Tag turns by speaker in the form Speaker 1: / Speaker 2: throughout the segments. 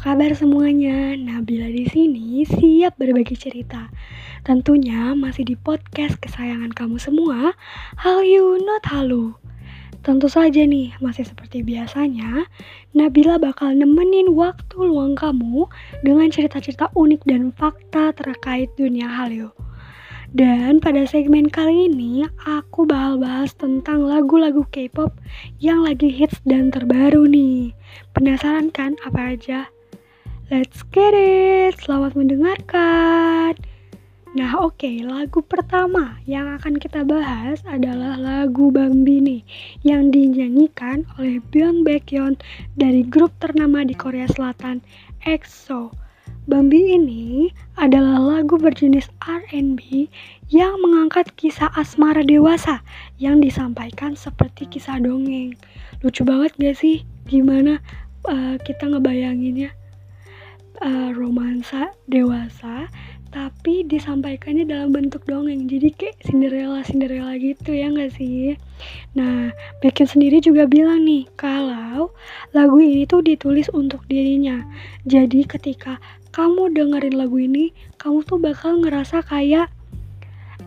Speaker 1: kabar semuanya? Nabila di sini siap berbagi cerita. Tentunya masih di podcast kesayangan kamu semua, Hal You Not Halu. Tentu saja nih, masih seperti biasanya, Nabila bakal nemenin waktu luang kamu dengan cerita-cerita unik dan fakta terkait dunia Hallyu. Dan pada segmen kali ini aku bakal bahas tentang lagu-lagu K-pop yang lagi hits dan terbaru nih. Penasaran kan apa aja? Let's get it. Selamat mendengarkan. Nah, oke, okay, lagu pertama yang akan kita bahas adalah lagu Bambi nih yang dinyanyikan oleh Byeon Baekhyun dari grup ternama di Korea Selatan, EXO. Bambi ini adalah lagu berjenis R&B yang mengangkat kisah asmara dewasa yang disampaikan seperti kisah dongeng. Lucu banget gak sih? Gimana uh, kita ngebayanginnya? Uh, romansa dewasa tapi disampaikannya dalam bentuk dongeng. Jadi kayak Cinderella Cinderella gitu ya nggak sih? Nah Baekhyun sendiri juga bilang nih kalau lagu ini tuh ditulis untuk dirinya. Jadi ketika kamu dengerin lagu ini kamu tuh bakal ngerasa kayak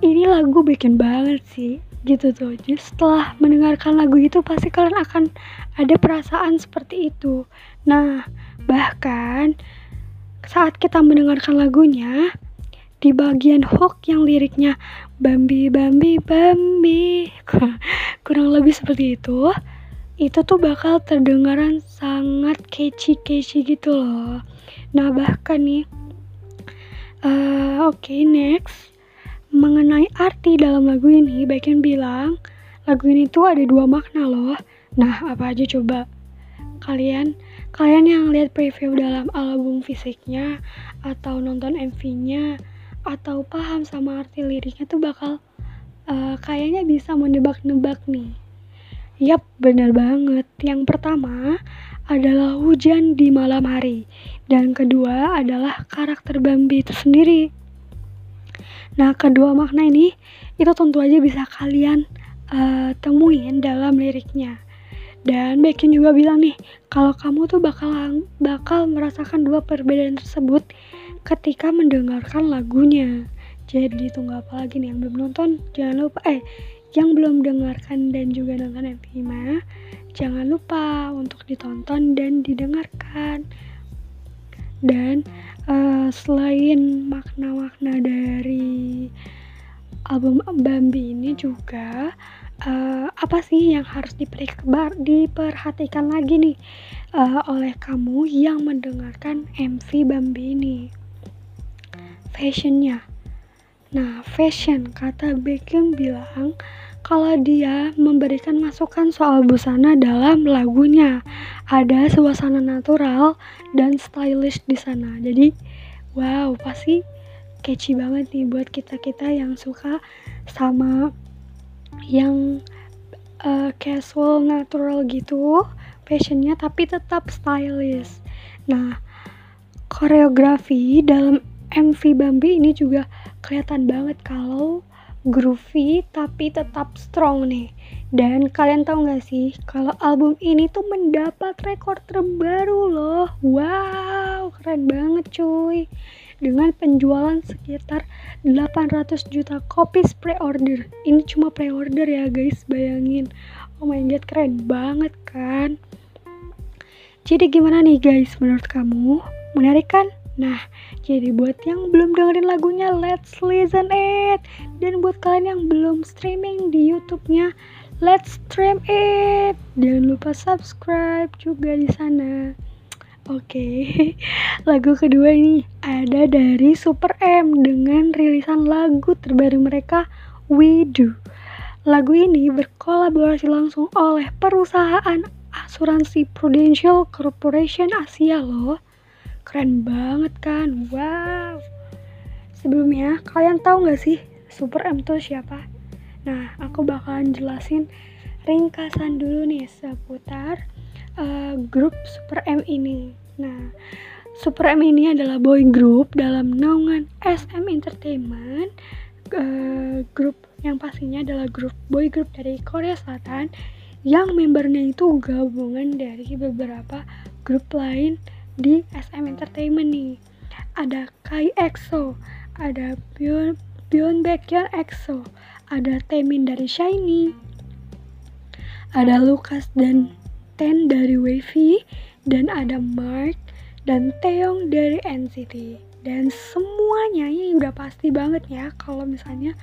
Speaker 1: ini lagu bikin banget sih gitu tuh. Jadi setelah mendengarkan lagu itu pasti kalian akan ada perasaan seperti itu. Nah bahkan saat kita mendengarkan lagunya di bagian hook yang liriknya Bambi Bambi Bambi kurang lebih seperti itu itu tuh bakal terdengaran sangat catchy catchy gitu loh. Nah bahkan nih uh, oke okay, next. Mengenai arti dalam lagu ini bagian bilang lagu ini tuh ada dua makna loh. Nah apa aja coba? Kalian kalian yang lihat preview dalam album fisiknya atau nonton MV-nya atau paham sama arti liriknya tuh bakal uh, kayaknya bisa menebak-nebak nih. Yap, benar banget. Yang pertama adalah hujan di malam hari, dan kedua adalah karakter Bambi itu sendiri. Nah, kedua makna ini itu tentu aja bisa kalian uh, temuin dalam liriknya. Dan Bekin juga bilang nih, kalau kamu tuh bakal bakal merasakan dua perbedaan tersebut ketika mendengarkan lagunya. Jadi tunggu apa lagi nih yang belum nonton? Jangan lupa eh yang belum dengarkan dan juga nonton MV jangan lupa untuk ditonton dan didengarkan. Dan uh, selain makna-makna dari album Bambi ini juga uh, apa sih yang harus diperhatikan lagi nih uh, oleh kamu yang mendengarkan MV Bambi ini? fashionnya. Nah, fashion kata Beckham bilang kalau dia memberikan masukan soal busana dalam lagunya. Ada suasana natural dan stylish di sana. Jadi, wow, pasti catchy banget nih buat kita-kita yang suka sama yang uh, casual natural gitu fashionnya tapi tetap stylish. Nah, koreografi dalam MV Bambi ini juga kelihatan banget kalau groovy tapi tetap strong nih. Dan kalian tahu gak sih kalau album ini tuh mendapat rekor terbaru loh. Wow, keren banget cuy. Dengan penjualan sekitar 800 juta copies pre-order. Ini cuma pre-order ya guys, bayangin. Oh my god, keren banget kan? Jadi gimana nih guys menurut kamu? Menarik kan? Nah, jadi buat yang belum dengerin lagunya, let's listen it. Dan buat kalian yang belum streaming di YouTube-nya, let's stream it. Jangan lupa subscribe juga di sana. Oke, lagu kedua ini ada dari Super M dengan rilisan lagu terbaru mereka, We Do. Lagu ini berkolaborasi langsung oleh perusahaan asuransi Prudential Corporation Asia loh Keren banget kan? Wow. Sebelumnya, kalian tahu nggak sih Super M itu siapa? Nah, aku bakalan jelasin ringkasan dulu nih seputar uh, grup Super M ini. Nah, Super M ini adalah boy group dalam naungan SM Entertainment. Uh, grup yang pastinya adalah grup boy group dari Korea Selatan yang membernya itu gabungan dari beberapa grup lain di SM Entertainment nih. Ada Kai EXO, ada Beyond, Beyond Backyard EXO, ada Temin dari Shiny, ada Lukas dan Ten dari Wavy, dan ada Mark dan Taeyong dari NCT. Dan semuanya ini udah pasti banget ya kalau misalnya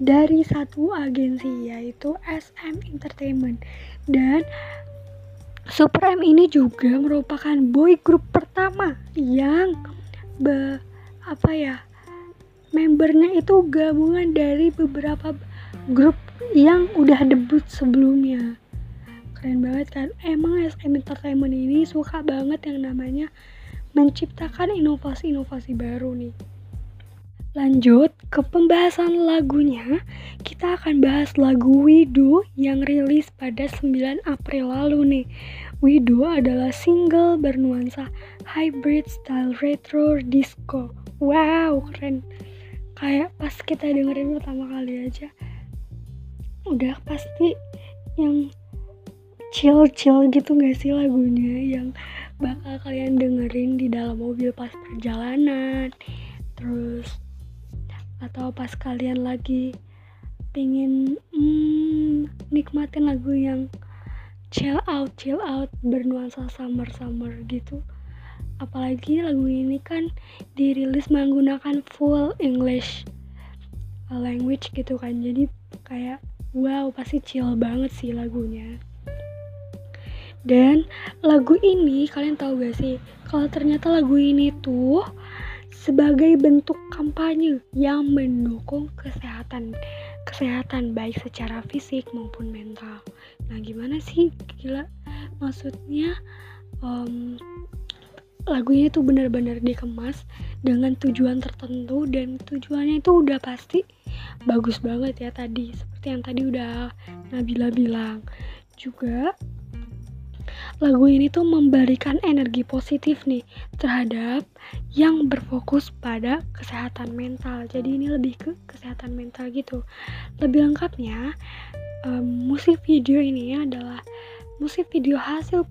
Speaker 1: dari satu agensi yaitu SM Entertainment. Dan Super M ini juga merupakan boy group pertama yang be, apa ya membernya itu gabungan dari beberapa grup yang udah debut sebelumnya keren banget kan emang SM Entertainment ini suka banget yang namanya menciptakan inovasi-inovasi baru nih Lanjut ke pembahasan lagunya, kita akan bahas lagu Widu yang rilis pada 9 April lalu nih. Widu adalah single bernuansa hybrid style retro disco. Wow, keren. Kayak pas kita dengerin pertama kali aja, udah pasti yang chill-chill gitu gak sih lagunya yang bakal kalian dengerin di dalam mobil pas perjalanan. Terus atau pas kalian lagi pingin hmm, nikmatin lagu yang chill out chill out bernuansa summer summer gitu. Apalagi lagu ini kan dirilis menggunakan full English language gitu kan. Jadi kayak wow pasti chill banget sih lagunya dan lagu ini kalian tahu gak sih kalau ternyata lagu ini tuh sebagai bentuk kampanye yang mendukung kesehatan kesehatan baik secara fisik maupun mental. Nah, gimana sih? Gila, maksudnya um, lagu ini tuh benar-benar dikemas dengan tujuan tertentu dan tujuannya itu udah pasti bagus banget ya tadi seperti yang tadi udah Nabila bilang juga lagu ini tuh memberikan energi positif nih terhadap yang berfokus pada kesehatan mental. Jadi ini lebih ke kesehatan mental gitu. Lebih lengkapnya, um, musik video ini adalah musik video hasil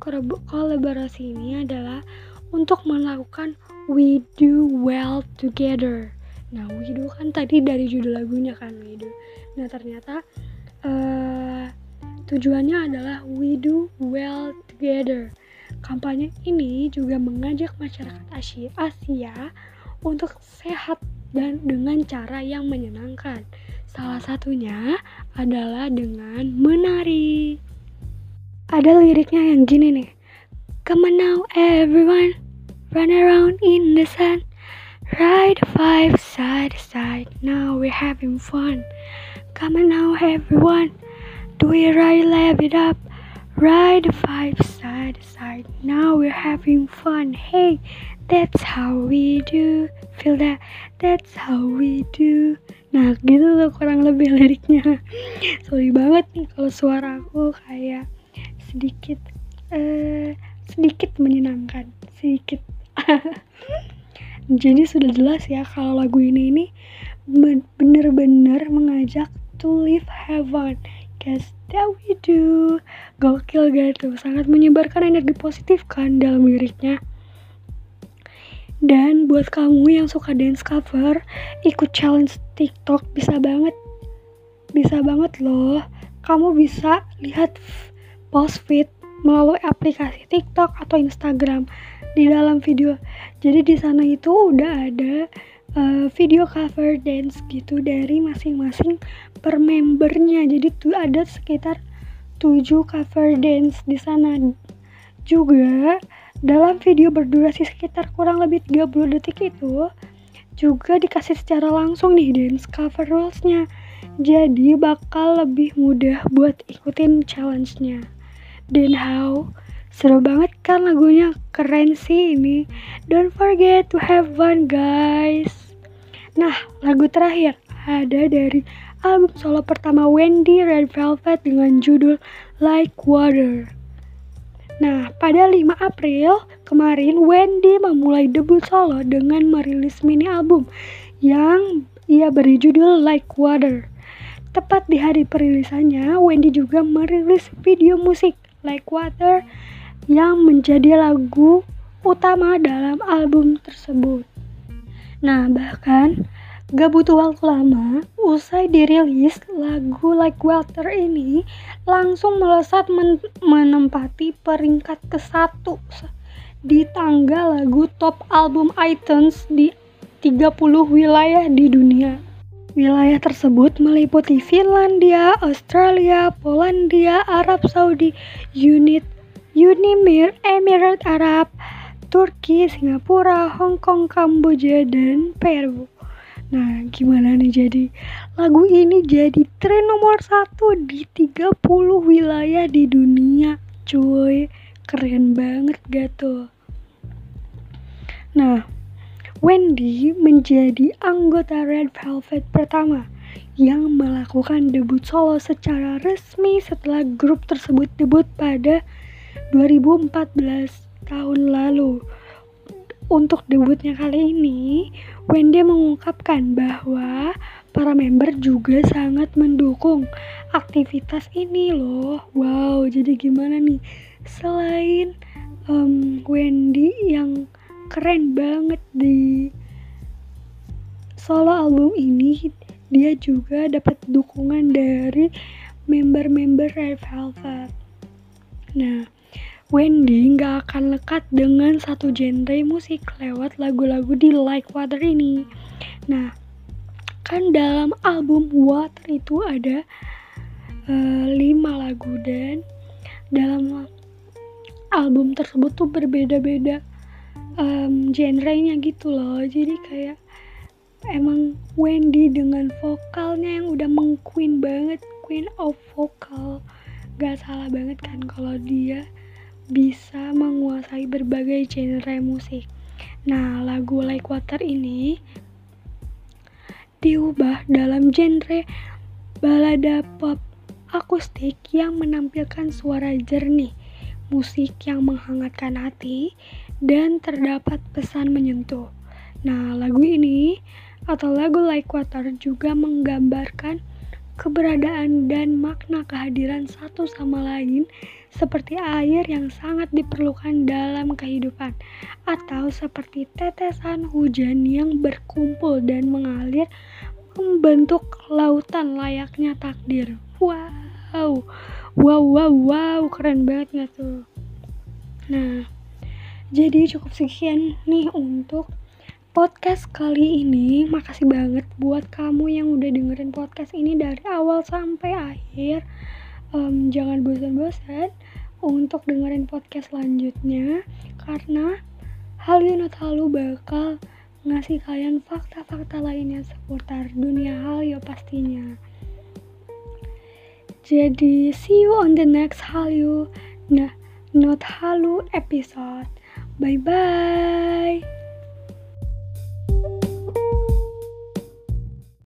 Speaker 1: kolaborasi ini adalah untuk melakukan We Do Well Together. Nah, We Do kan tadi dari judul lagunya kan We Do. Nah, ternyata uh, Tujuannya adalah We Do Well Together. Kampanye ini juga mengajak masyarakat Asia, Asia untuk sehat dan dengan cara yang menyenangkan. Salah satunya adalah dengan menari. Ada liriknya yang gini nih. Come on now everyone, run around in the sun. Ride five side to side, now we're having fun. Come on now everyone, Do we ride live it up? Ride five side side. Now we're having fun. Hey, that's how we do. Feel that? That's how we do. Nah, gitu tuh kurang lebih liriknya. Sorry banget nih kalau suara aku kayak sedikit uh, sedikit menyenangkan, sedikit. Jadi sudah jelas ya kalau lagu ini ini bener-bener mengajak to live heaven podcast that we do. Gokil gak tuh? Sangat menyebarkan energi positif kan dalam liriknya. Dan buat kamu yang suka dance cover Ikut challenge tiktok bisa banget. Bisa banget loh. Kamu bisa lihat post feed melalui aplikasi TikTok atau Instagram di dalam video. Jadi di sana itu udah ada uh, video cover dance gitu dari masing-masing per membernya. Jadi tuh ada sekitar 7 cover dance di sana. Juga dalam video berdurasi sekitar kurang lebih 30 detik itu juga dikasih secara langsung nih dance cover rules-nya. Jadi bakal lebih mudah buat ikutin challenge-nya. Dan how? Seru banget kan lagunya? Keren sih ini. Don't forget to have fun guys. Nah, lagu terakhir ada dari album solo pertama Wendy Red Velvet dengan judul Like Water. Nah, pada 5 April kemarin Wendy memulai debut solo dengan merilis mini album yang ia beri judul Like Water. Tepat di hari perilisannya, Wendy juga merilis video musik Like Water yang menjadi lagu utama dalam album tersebut. Nah, bahkan gak butuh waktu lama, usai dirilis, lagu Like Water ini langsung melesat men menempati peringkat ke satu di tangga lagu top album iTunes di 30 wilayah di dunia. Wilayah tersebut meliputi Finlandia, Australia, Polandia, Arab Saudi, Unit, Unimir, Emirat Arab, Turki, Singapura, Hong Kong, Kamboja, dan Peru. Nah, gimana nih jadi lagu ini jadi tren nomor satu di 30 wilayah di dunia, cuy. Keren banget gak tuh? Nah, Wendy menjadi anggota Red Velvet pertama yang melakukan debut solo secara resmi setelah grup tersebut debut pada 2014 tahun lalu. Untuk debutnya kali ini, Wendy mengungkapkan bahwa para member juga sangat mendukung aktivitas ini loh. Wow, jadi gimana nih? Selain um, Wendy yang keren banget di solo album ini, dia juga dapat dukungan dari member-member Red Velvet. Nah, Wendy nggak akan lekat dengan satu genre musik lewat lagu-lagu di Like Water ini. Nah, kan dalam album Water itu ada uh, lima lagu dan dalam album tersebut tuh berbeda-beda um, genrenya gitu loh. Jadi kayak emang Wendy dengan vokalnya yang udah mengqueen banget, queen of vocal. Gak salah banget kan kalau dia bisa menguasai berbagai genre musik. Nah, lagu Like Water ini diubah dalam genre balada pop akustik yang menampilkan suara jernih, musik yang menghangatkan hati, dan terdapat pesan menyentuh. Nah, lagu ini atau lagu Like Water juga menggambarkan keberadaan dan makna kehadiran satu sama lain seperti air yang sangat diperlukan dalam kehidupan, atau seperti tetesan hujan yang berkumpul dan mengalir membentuk lautan layaknya takdir. Wow, wow, wow, wow, keren banget gak tuh? Nah, jadi cukup sekian nih untuk podcast kali ini. Makasih banget buat kamu yang udah dengerin podcast ini dari awal sampai akhir um, jangan bosan-bosan untuk dengerin podcast selanjutnya karena hal not halu bakal ngasih kalian fakta-fakta lainnya seputar dunia hal ya pastinya. Jadi see you on the next Hallyu nah not halu episode. Bye bye.